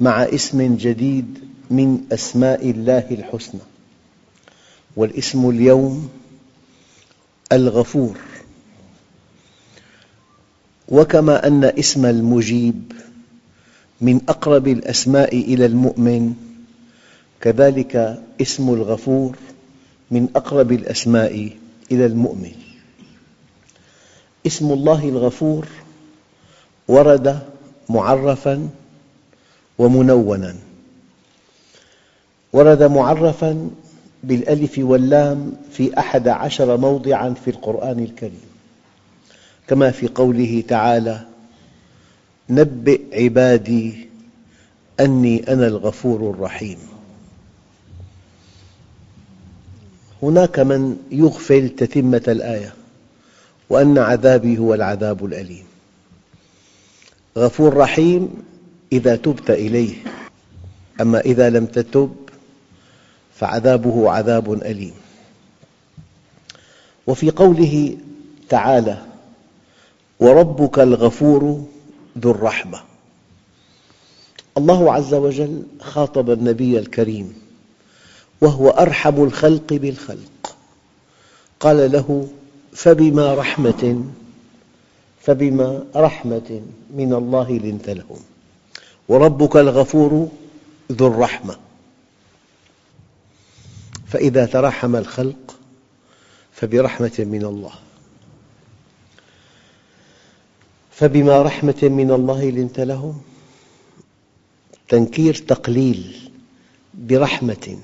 مع اسم جديد من أسماء الله الحسنى والاسم اليوم الغفور. وكما أن اسم المجيب من أقرب الأسماء إلى المؤمن كذلك اسم الغفور من أقرب الأسماء إلى المؤمن. اسم الله الغفور ورد معرفاً ومنونا. ورد معرفا بالألف واللام في أحد عشر موضعا في القرآن الكريم كما في قوله تعالى نبئ عبادي أني أنا الغفور الرحيم. هناك من يغفل تتمة الآية وأن عذابي هو العذاب الأليم. غفور رحيم إذا تبت إليه. أما إذا لم تتب فعذابه عذاب أليم. وفي قوله تعالى وربك الغفور ذو الرحمة. الله عز وجل خاطب النبي الكريم وهو أرحم الخلق بالخلق. قال له فبما رحمة فبما رحمة من الله لنت لهم. وربك الغفور ذو الرحمة. فإذا ترحم الخلق فبرحمة من الله. فبما رحمة من الله لنت لهم تنكير تقليل برحمة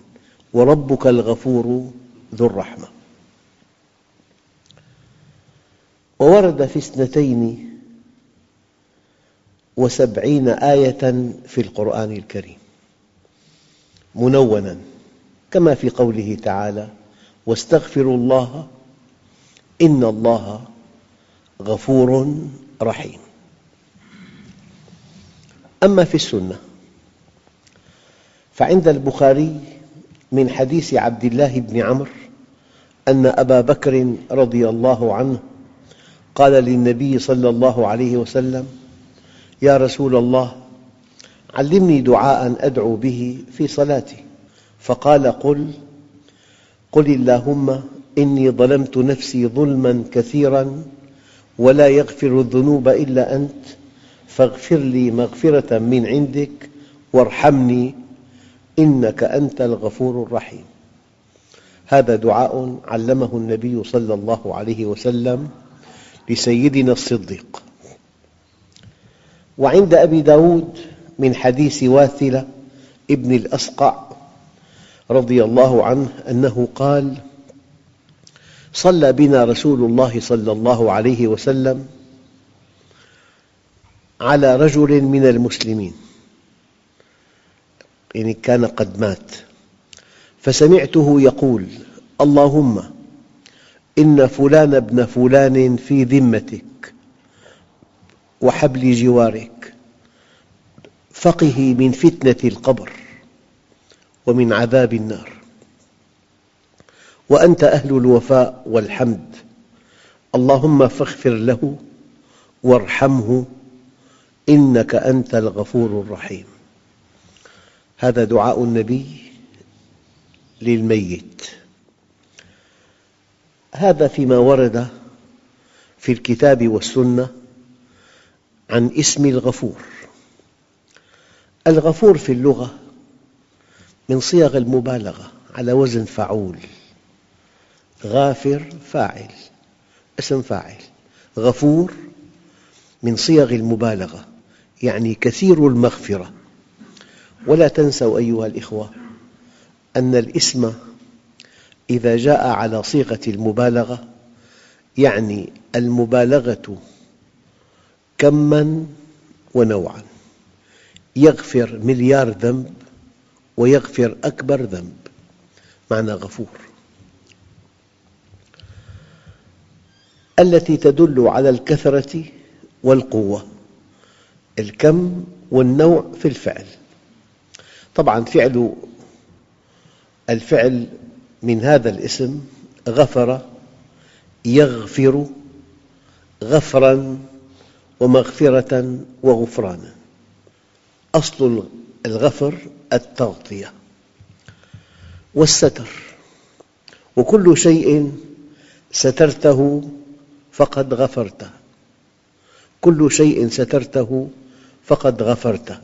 وربك الغفور ذو الرحمة. وورد في اثنتين وسبعين آية في القرآن الكريم. منونا كما في قوله تعالى واستغفروا الله إن الله غفور رحيم. أما في السنة فعند البخاري من حديث عبد الله بن عمرو أن أبا بكر رضي الله عنه قال للنبي صلى الله عليه وسلم يا رسول الله علمني دعاء أدعو به في صلاتي. فقال قل قل اللهم إني ظلمت نفسي ظلما كثيرا ولا يغفر الذنوب إلا أنت فاغفر لي مغفرة من عندك وارحمني إنك أنت الغفور الرحيم. هذا دعاء علمه النبي صلى الله عليه وسلم لسيدنا الصديق. وعند أبي داود من حديث واثلة ابن الأسقع رضي الله عنه أنه قال صلى بنا رسول الله صلى الله عليه وسلم على رجل من المسلمين يعني كان قد مات فسمعته يقول اللهم إن فلان ابن فلان في ذمتك وحبل جوارك. فقه من فتنة القبر ومن عذاب النار. وأنت أهل الوفاء والحمد. اللهم فاغفر له وارحمه إنك أنت الغفور الرحيم. هذا دعاء النبي للميت. هذا فيما ورد في الكتاب والسنة عن اسم الغفور. الغفور في اللغة من صيغ المبالغة على وزن فعول. غافر فاعل اسم فاعل. غفور من صيغ المبالغة يعني كثير المغفرة. ولا تنسوا أيها الأخوة أن الاسم إذا جاء على صيغة المبالغة يعني المبالغة كماً ونوعاً. يغفر مليار ذنب ويغفر أكبر ذنب. معنى غفور. التي تدل على الكثرة والقوة. الكم والنوع في الفعل. طبعاً فعل الفعل من هذا الاسم غفر يغفر غفراً ومغفرة وغفرانا. أصل الغفر التغطية والستر. وكل شيء سترته فقد غفرته. كل شيء سترته فقد غفرته.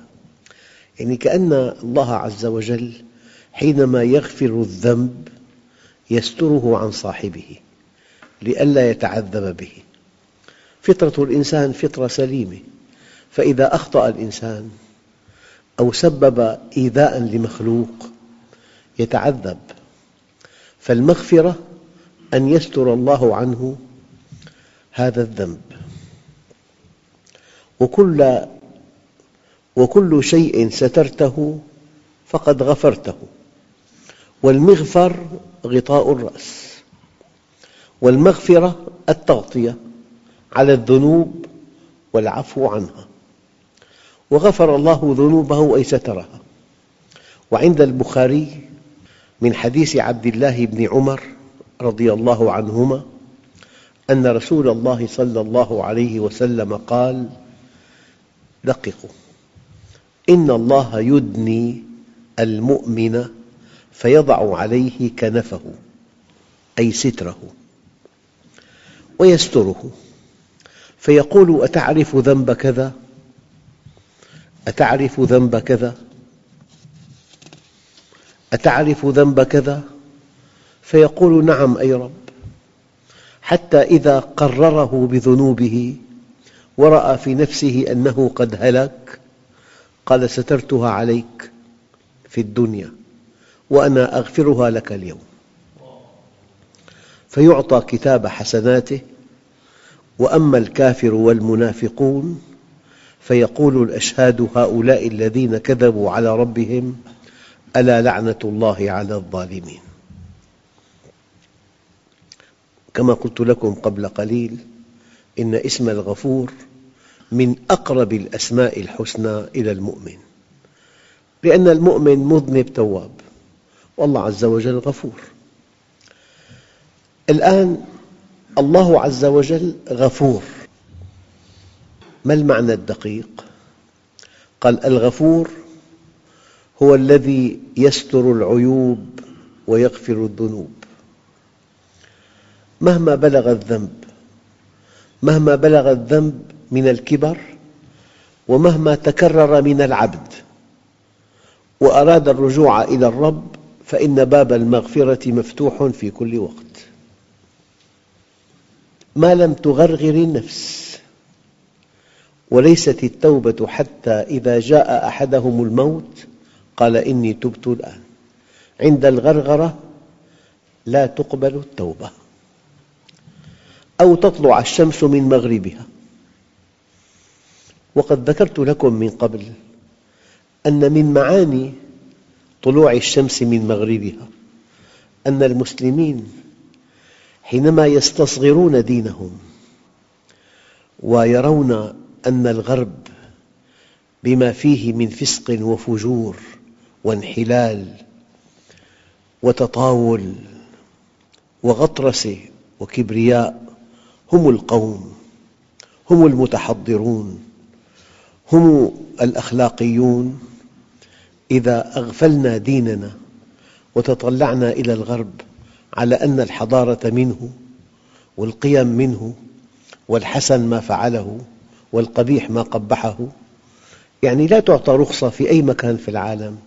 يعني كأن الله عز وجل حينما يغفر الذنب يستره عن صاحبه لئلا يتعذب به. فطرة الإنسان فطرة سليمة. فإذا أخطأ الإنسان أو سبب إيذاء لمخلوق يتعذب. فالمغفرة أن يستر الله عنه هذا الذنب. وكل, وكل شيء سترته فقد غفرته. والمغفر غطاء الرأس. والمغفرة التغطية. على الذنوب والعفو عنها. وغفر الله ذنوبه أي سترها وعند البخاري من حديث عبد الله بن عمر رضي الله عنهما أن رسول الله صلى الله عليه وسلم قال دققوا. إن الله يدني المؤمن فيضع عليه كنفه أي ستره ويستره. فيقول أتعرف ذنب كذا؟ أتعرف ذنب كذا؟ أتعرف ذنب كذا؟ فيقول نعم أي رب. حتى إذا قرره بذنوبه ورأى في نفسه أنه قد هلك قال سترتها عليك في الدنيا وأنا أغفرها لك اليوم. فيعطى كتاب حسناته وأما الكافر والمنافقون فيقول الأشهاد هؤلاء الذين كذبوا على ربهم ألا لعنة الله على الظالمين. كما قلت لكم قبل قليل إن اسم الغفور من أقرب الأسماء الحسنى إلى المؤمن. لأن المؤمن مذنب تواب والله عز وجل غفور. الآن الله عز وجل غفور. ما المعنى الدقيق؟ قال الغفور هو الذي يستر العيوب ويغفر الذنوب. مهما بلغ الذنب مهما بلغ الذنب من الكبر ومهما تكرر من العبد وأراد الرجوع إلى الرب فإن باب المغفرة مفتوح في كل وقت. ما لم تغرغر النفس. وليست التوبة حتى إذا جاء أحدهم الموت قال إني تبت الآن. عند الغرغرة لا تقبل التوبة. أو تطلع الشمس من مغربها. وقد ذكرت لكم من قبل أن من معاني طلوع الشمس من مغربها أن المسلمين حينما يستصغرون دينهم ويرون أن الغرب بما فيه من فسق وفجور وانحلال وتطاول وغطرسة وكبرياء هم القوم هم المتحضرون هم الأخلاقيون. إذا أغفلنا ديننا وتطلعنا إلى الغرب على أن الحضارة منه والقيم منه والحسن ما فعله والقبيح ما قبحه. يعني لا تعطى رخصة في أي مكان في العالم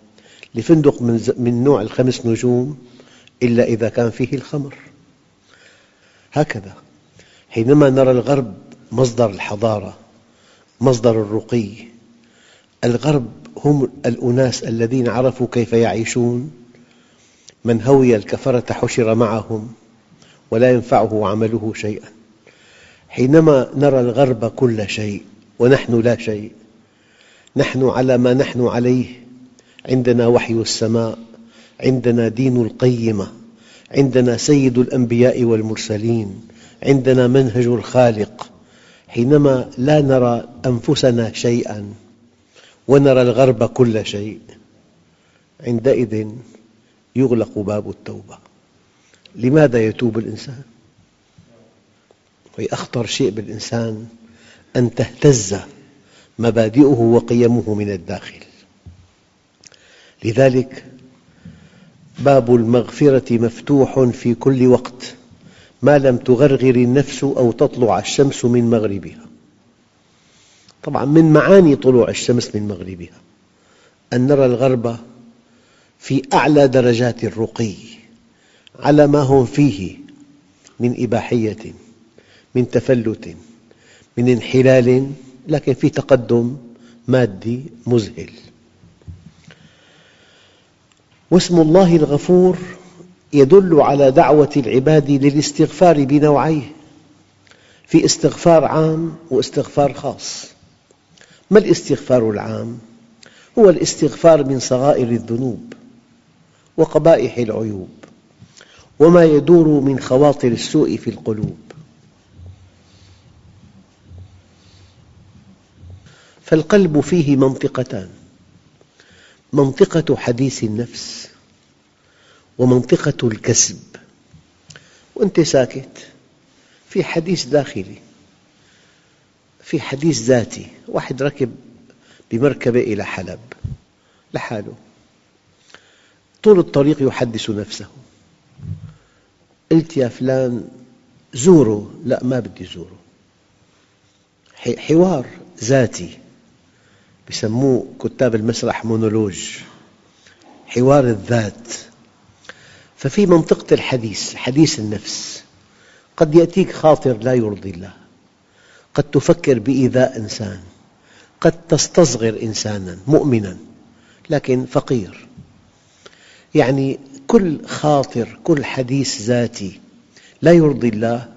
لفندق من نوع الخمس نجوم إلا إذا كان فيه الخمر. هكذا حينما نرى الغرب مصدر الحضارة مصدر الرقي الغرب هم الأناس الذين عرفوا كيف يعيشون من هوي الكفرة حشر معهم ولا ينفعه عمله شيئا. حينما نرى الغرب كل شيء ونحن لا شيء نحن على ما نحن عليه. عندنا وحي السماء عندنا دين القيمة عندنا سيد الأنبياء والمرسلين عندنا منهج الخالق. حينما لا نرى أنفسنا شيئا ونرى الغرب كل شيء عندئذ يغلق باب التوبة. لماذا يتوب الإنسان؟ أخطر شيء بالإنسان أن تهتز مبادئه وقيمه من الداخل. لذلك باب المغفرة مفتوح في كل وقت ما لم تغرغر النفس أو تطلع الشمس من مغربها. طبعا من معاني طلوع الشمس من مغربها. أن نرى الغرب في أعلى درجات الرقي على ما هم فيه من إباحية من تفلت من انحلال لكن في تقدم مادي مذهل. واسم الله الغفور يدل على دعوة العباد للاستغفار بنوعيه في استغفار عام واستغفار خاص. ما الاستغفار العام؟ هو الاستغفار من صغائر الذنوب. وقبائح العيوب وما يدور من خواطر السوء في القلوب. فالقلب فيه منطقتان منطقة حديث النفس ومنطقة الكسب. وأنت ساكت في حديث داخلي في حديث ذاتي واحد ركب بمركبة إلى حلب لحاله. طول الطريق يحدث نفسه. قلت يا فلان زوره. لا ما بدي زوره. حوار ذاتي. يسموه كتاب المسرح مونولوج. حوار الذات. ففي منطقة الحديث حديث النفس. قد يأتيك خاطر لا يرضي الله. قد تفكر بإيذاء إنسان. قد تستصغر إنسانا مؤمنا لكن فقير. يعني كل خاطر كل حديث ذاتي لا يرضي الله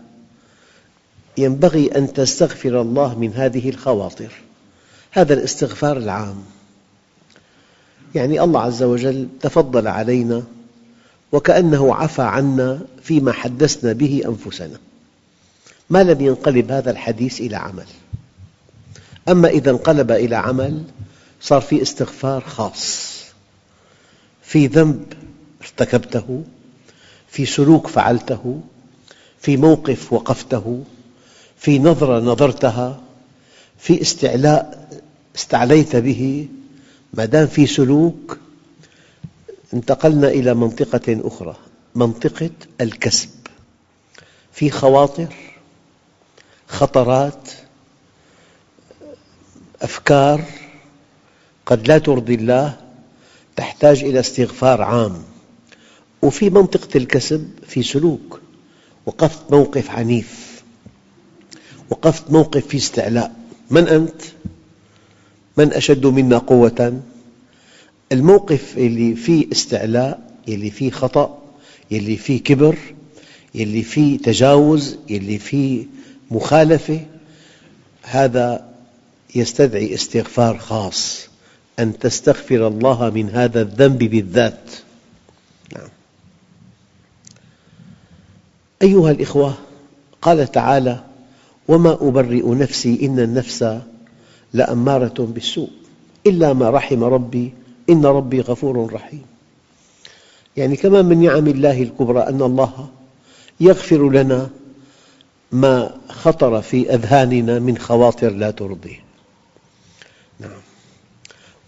ينبغي أن تستغفر الله من هذه الخواطر. هذا الاستغفار العام. يعني الله عز وجل تفضل علينا وكأنه عفى عنا فيما حدثنا به أنفسنا. ما لم ينقلب هذا الحديث إلى عمل. أما إذا انقلب إلى عمل صار في استغفار خاص. في ذنب ارتكبته في سلوك فعلته في موقف وقفته في نظرة نظرتها في استعلاء استعليت به. ما دام في سلوك انتقلنا إلى منطقة أخرى منطقة الكسب. في خواطر خطرات أفكار قد لا ترضي الله تحتاج إلى استغفار عام. وفي منطقة الكسب في سلوك. وقفت موقف عنيف. وقفت موقف فيه استعلاء. من أنت؟ من أشد منا قوة؟ الموقف اللي فيه استعلاء اللي فيه خطأ اللي فيه كبر اللي فيه تجاوز اللي فيه مخالفة هذا يستدعي استغفار خاص. أن تستغفر الله من هذا الذنب بالذات. نعم. أيها الإخوة قال تعالى وما أبرئ نفسي إن النفس لأمارة بالسوء إلا ما رحم ربي إن ربي غفور رحيم. يعني كمان من نعم الله الكبرى أن الله يغفر لنا ما خطر في أذهاننا من خواطر لا ترضيه.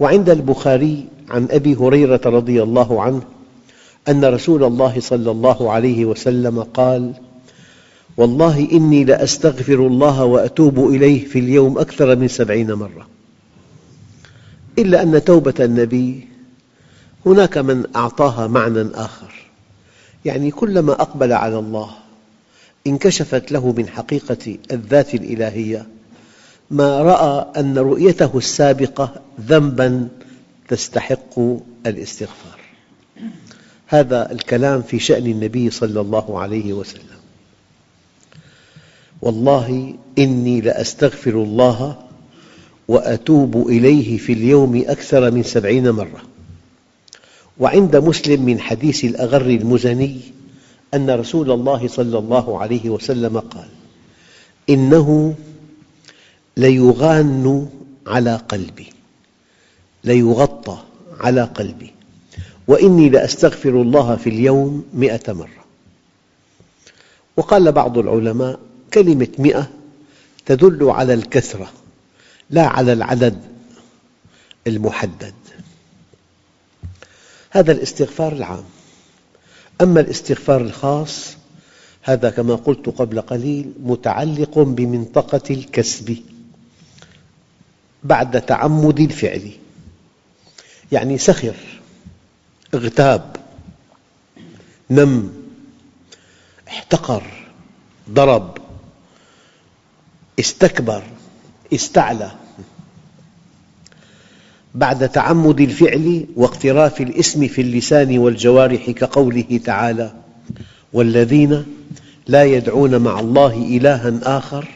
وعند البخاري عن أبي هريرة رضي الله عنه أن رسول الله صلى الله عليه وسلم قال والله إني لأستغفر الله وأتوب إليه في اليوم أكثر من سبعين مرة. إلا أن توبة النبي هناك من أعطاها معنى آخر يعني كلما أقبل على الله انكشفت له من حقيقة الذات الإلهية ما رأى أن رؤيته السابقة ذنباً تستحق الاستغفار. هذا الكلام في شأن النبي صلى الله عليه وسلم. والله إني لأستغفر الله وأتوب إليه في اليوم أكثر من سبعين مرة. وعند مسلم من حديث الأغر المزني أن رسول الله صلى الله عليه وسلم قال إنه ليغان على قلبي ليغطى على قلبي. وإني لأستغفر الله في اليوم مئة مرة. وقال بعض العلماء كلمة مئة تدل على الكثرة لا على العدد المحدد. هذا الاستغفار العام. أما الاستغفار الخاص هذا كما قلت قبل قليل متعلق بمنطقة الكسب. بعد تعمد الفعل. يعني سخر اغتاب نم احتقر ضرب استكبر استعلى. بعد تعمد الفعل واقتراف الاسم في اللسان والجوارح كقوله تعالى والذين لا يدعون مع الله إلها آخر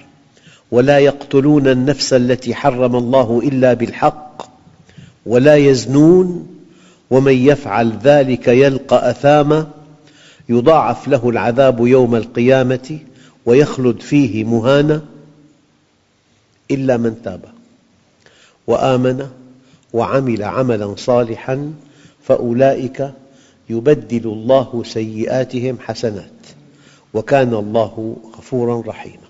ولا يقتلون النفس التي حرم الله إلا بالحق ولا يزنون ومن يفعل ذلك يلقى أثاما يضاعف له العذاب يوم القيامة ويخلد فيه مهانا إلا من تاب وآمن وعمل عملا صالحا فأولئك يبدل الله سيئاتهم حسنات وكان الله غفورا رحيما.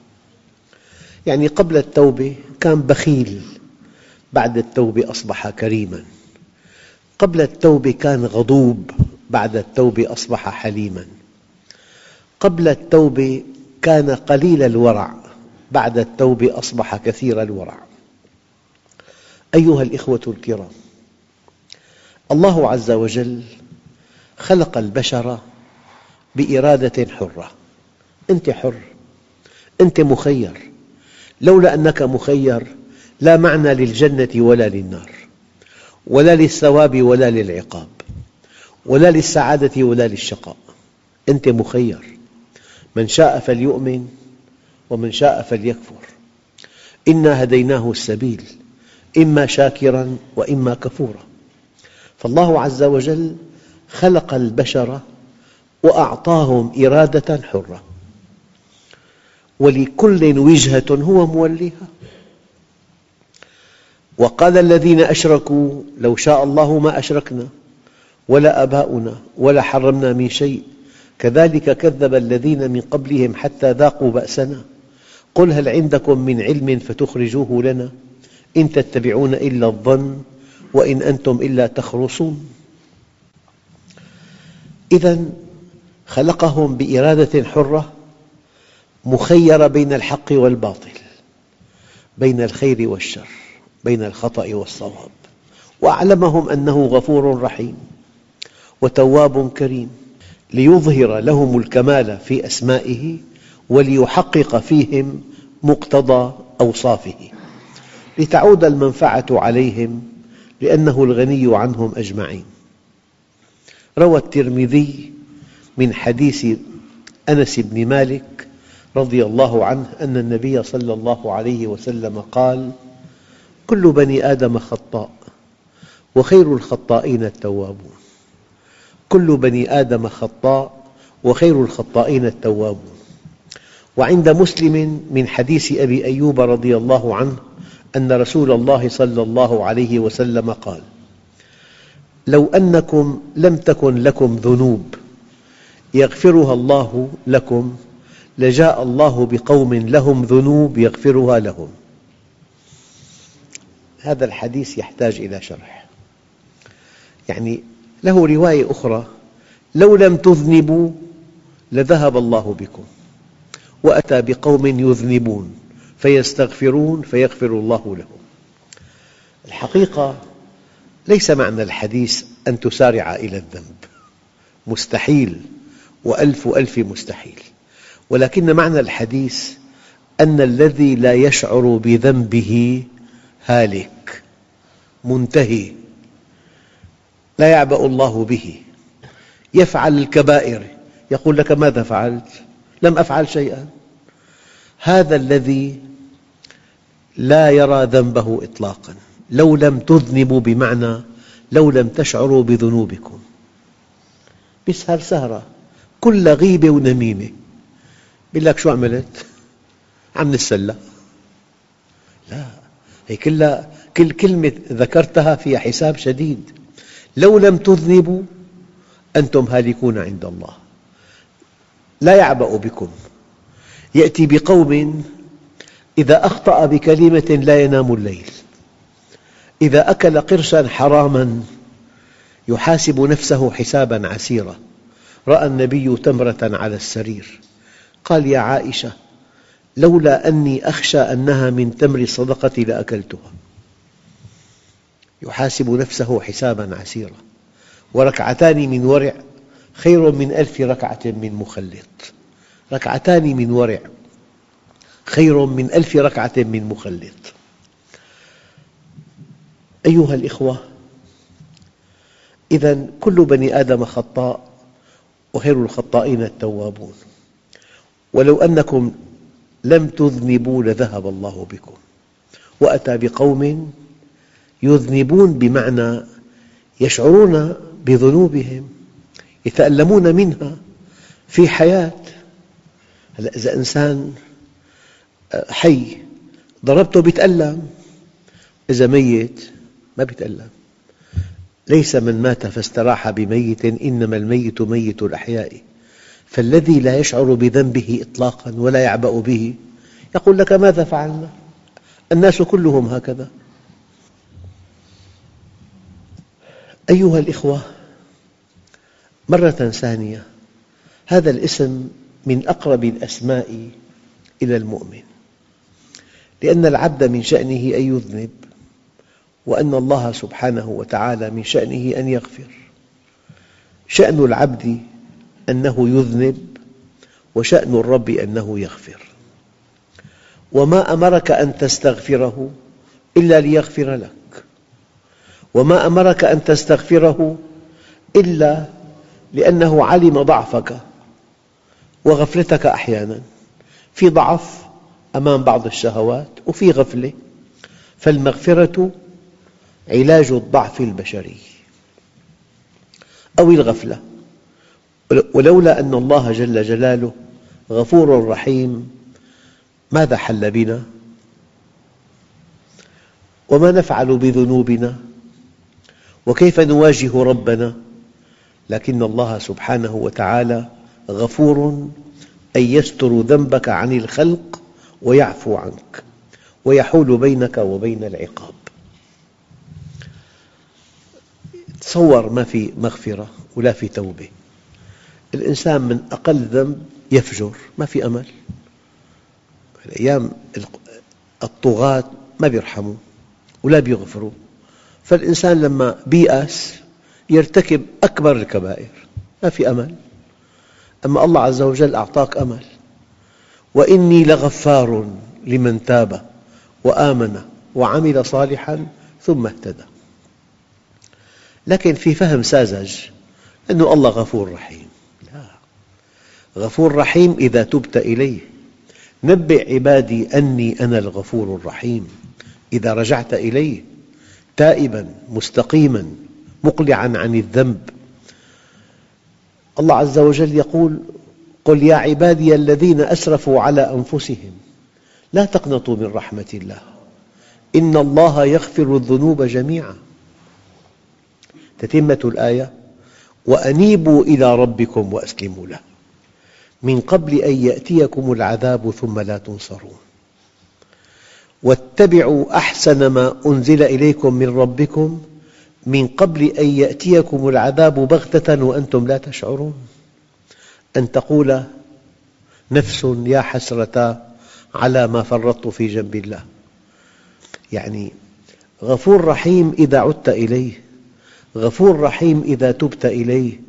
يعني قبل التوبة كان بخيل بعد التوبة أصبح كريما. قبل التوبة كان غضوب بعد التوبة أصبح حليما. قبل التوبة كان قليل الورع بعد التوبة أصبح كثير الورع. أيها الإخوة الكرام الله عز وجل خلق البشر بإرادة حرة. أنت حر أنت مخير. لولا أنك مخير لا معنى للجنة ولا للنار ولا للثواب ولا للعقاب ولا للسعادة ولا للشقاء. أنت مخير. من شاء فليؤمن ومن شاء فليكفر. إنا هديناه السبيل إما شاكراً وإما كفوراً. فالله عز وجل خلق البشر وأعطاهم إرادة حرة. ولكل وجهة هو موليها. وقال الذين أشركوا لو شاء الله ما أشركنا ولا آباؤنا ولا حرمنا من شيء. كذلك كذب الذين من قبلهم حتى ذاقوا بأسنا. قل هل عندكم من علم فتخرجوه لنا؟ إن تتبعون إلا الظن وإن أنتم إلا تخرصون. إذا خلقهم بإرادة حرة مخيرة بين الحق والباطل بين الخير والشر بين الخطأ والصواب. وأعلمهم أنه غفور رحيم وتواب كريم ليظهر لهم الكمال في أسمائه وليحقق فيهم مقتضى أوصافه. لتعود المنفعة عليهم لأنه الغني عنهم أجمعين. روى الترمذي من حديث أنس بن مالك رضي الله عنه أن النبي صلى الله عليه وسلم قال كل بني آدم خطاء وخير الخطائين التوابون. كل بني آدم خطاء وخير الخطائين التوابون. وعند مسلم من حديث أبي أيوب رضي الله عنه أن رسول الله صلى الله عليه وسلم قال لو أنكم لم تكن لكم ذنوب يغفرها الله لكم لجاء الله بقوم لهم ذنوب يغفرها لهم. هذا الحديث يحتاج إلى شرح. يعني له رواية أخرى لو لم تذنبوا لذهب الله بكم وأتى بقوم يذنبون فيستغفرون فيغفر الله لهم. الحقيقة ليس معنى الحديث أن تسارع إلى الذنب. مستحيل وألف ألف مستحيل. ولكن معنى الحديث أن الذي لا يشعر بذنبه هالك منتهي لا يعبأ الله به يفعل الكبائر يقول لك ماذا فعلت؟ لم أفعل شيئا. هذا الذي لا يرى ذنبه إطلاقا. لو لم تذنبوا بمعنى لو لم تشعروا بذنوبكم. بيسهر سهرة؟ كل غيبة ونميمة. يقول لك شو عملت؟ عم نتسلى. لا هي كلها كل كلمة ذكرتها فيها حساب شديد. لو لم تذنبوا أنتم هالكون عند الله. لا يعبأ بكم. يأتي بقوم إذا أخطأ بكلمة لا ينام الليل. إذا أكل قرشا حراما يحاسب نفسه حسابا عسيرا. رأى النبي تمرة على السرير. قال يا عائشة لولا أني أخشى أنها من تمر الصدقة لأكلتها. يحاسب نفسه حسابا عسيرا. وركعتان من ورع خير من ألف ركعة من مخلط. ركعتان من ورع خير من ألف ركعة من مخلط. أيها الإخوة إذا كل بني آدم خطاء وخير الخطائين التوابون. ولو أنكم لم تذنبوا لذهب الله بكم. وأتى بقوم يذنبون بمعنى يشعرون بذنوبهم يتألمون منها في حياة. إذا إنسان حي ضربته بيتألم إذا ميت ما بيتألم. ليس من مات فاستراح بميت إنما الميت ميت الأحياء. فالذي لا يشعر بذنبه إطلاقا ولا يعبأ به يقول لك ماذا فعلنا؟ الناس كلهم هكذا. أيها الإخوة مرة ثانية هذا الاسم من أقرب الأسماء إلى المؤمن لأن العبد من شأنه أن يذنب وأن الله سبحانه وتعالى من شأنه أن يغفر. شأن العبد أنه يذنب وشأن الرب أنه يغفر. وما أمرك أن تستغفره إلا ليغفر لك. وما أمرك أن تستغفره إلا لأنه علم ضعفك وغفلتك أحيانا. في ضعف أمام بعض الشهوات وفي غفلة. فالمغفرة علاج الضعف البشري أو الغفلة. ولولا أن الله جل جلاله غفور رحيم ماذا حل بنا؟ وما نفعل بذنوبنا؟ وكيف نواجه ربنا؟ لكن الله سبحانه وتعالى غفور أي يستر ذنبك عن الخلق ويعفو عنك ويحول بينك وبين العقاب تصور ما في مغفرة ولا في توبة الإنسان من أقل ذنب يفجر ما في أمل. الأيام الطغاة ما بيرحموا ولا بيغفروا. فالإنسان لما بيأس يرتكب أكبر الكبائر ما في أمل. أما الله عز وجل أعطاك أمل. وإني لغفار لمن تاب وآمن وعمل صالحا ثم اهتدى. لكن في فهم ساذج أن الله غفور رحيم. غفور رحيم إذا تبت إليه. نبئ عبادي أني أنا الغفور الرحيم. إذا رجعت إليه تائبا مستقيما مقلعا عن الذنب. الله عز وجل يقول قل يا عبادي الذين أسرفوا على أنفسهم لا تقنطوا من رحمة الله. إن الله يغفر الذنوب جميعا. تتمة الآية وأنيبوا إلى ربكم وأسلموا له. من قبل أن يأتيكم العذاب ثم لا تنصرون. واتبعوا أحسن ما أنزل إليكم من ربكم من قبل أن يأتيكم العذاب بغتة وأنتم لا تشعرون. أن تقول نفس يا حسرة على ما فرطت في جنب الله. يعني غفور رحيم إذا عدت إليه غفور رحيم إذا تبت إليه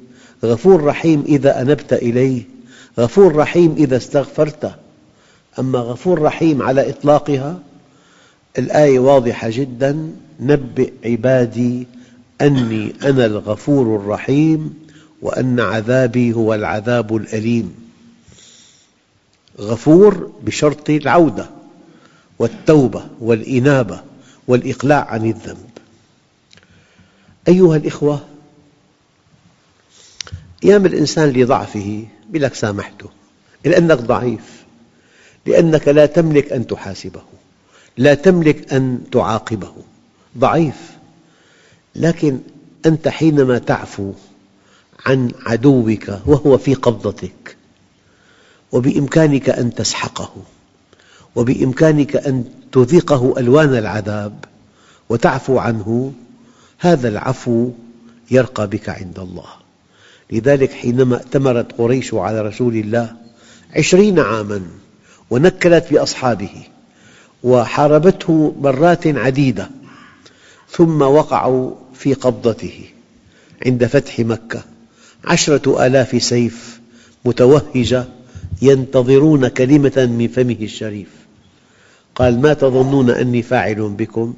غفور رحيم إذا أنبت إليه غفور رحيم إذا استغفرت أما غفور رحيم على إطلاقها الآية واضحة جدا نبئ عبادي أني أنا الغفور الرحيم وأن عذابي هو العذاب الأليم. غفور بشرط العودة والتوبة والإنابة والإقلاع عن الذنب. أيها الإخوة أيام الإنسان لضعفه يقول لك سامحته لأنك ضعيف لأنك لا تملك أن تحاسبه لا تملك أن تعاقبه. ضعيف. لكن أنت حينما تعفو عن عدوك وهو في قبضتك وبإمكانك أن تسحقه وبإمكانك أن تذيقه ألوان العذاب وتعفو عنه هذا العفو يرقى بك عند الله. لذلك حينما ائتمرت قريش على رسول الله عشرين عاماً ونكلت بأصحابه وحاربته مرات عديدة ثم وقعوا في قبضته عند فتح مكة. عشرة آلاف سيف متوهجة ينتظرون كلمة من فمه الشريف. قال ما تظنون أني فاعل بكم؟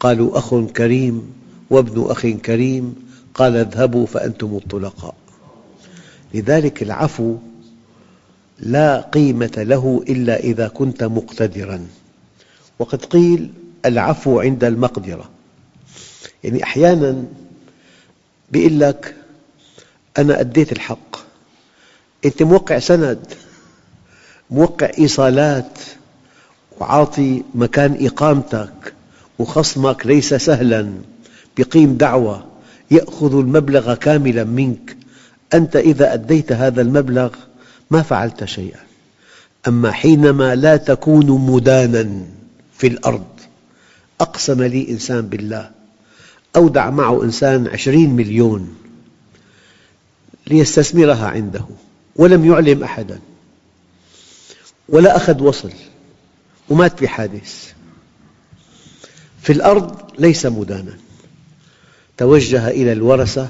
قالوا أخ كريم وابن أخ كريم قال اذهبوا فأنتم الطلقاء. لذلك العفو لا قيمة له إلا إذا كنت مقتدراً. وقد قيل العفو عند المقدرة. يعني أحياناً يقول لك أنا أديت الحق. أنت موقع سند موقع إيصالات وعاطي مكان إقامتك وخصمك ليس سهلاً يقيم دعوة. يأخذ المبلغ كاملاً منك. أنت إذا أديت هذا المبلغ ما فعلت شيئا. أما حينما لا تكون مدانا في الأرض أقسم لي إنسان بالله أودع معه إنسان عشرين مليون ليستثمرها عنده ولم يعلم أحدا ولا أخذ وصل ومات بحادث في الأرض ليس مدانا. توجه إلى الورثة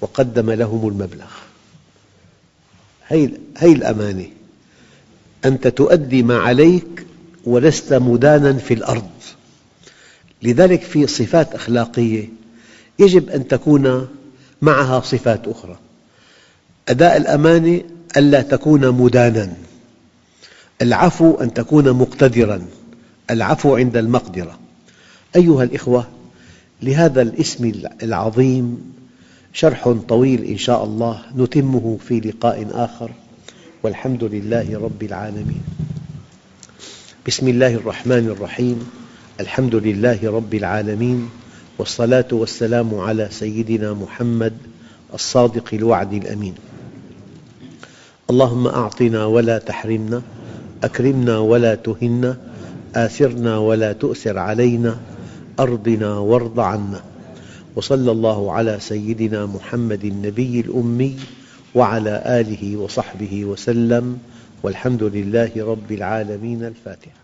وقدم لهم المبلغ. هذه الأمانة. أنت تؤدي ما عليك ولست مدانا في الأرض. لذلك في صفات أخلاقية يجب أن تكون معها صفات أخرى. أداء الأمانة ألا تكون مدانا. العفو أن تكون مقتدرا. العفو عند المقدرة. أيها الإخوة لهذا الاسم العظيم شرح طويل إن شاء الله نتمه في لقاء آخر. والحمد لله رب العالمين. بسم الله الرحمن الرحيم. الحمد لله رب العالمين. والصلاة والسلام على سيدنا محمد الصادق الوعد الأمين. اللهم أعطنا ولا تحرمنا أكرمنا ولا تهنا آثرنا ولا تؤثر علينا أرضنا وارض عنا. وصلى الله على سيدنا محمد النبي الأمي وعلى آله وصحبه وسلم والحمد لله رب العالمين الفاتحة.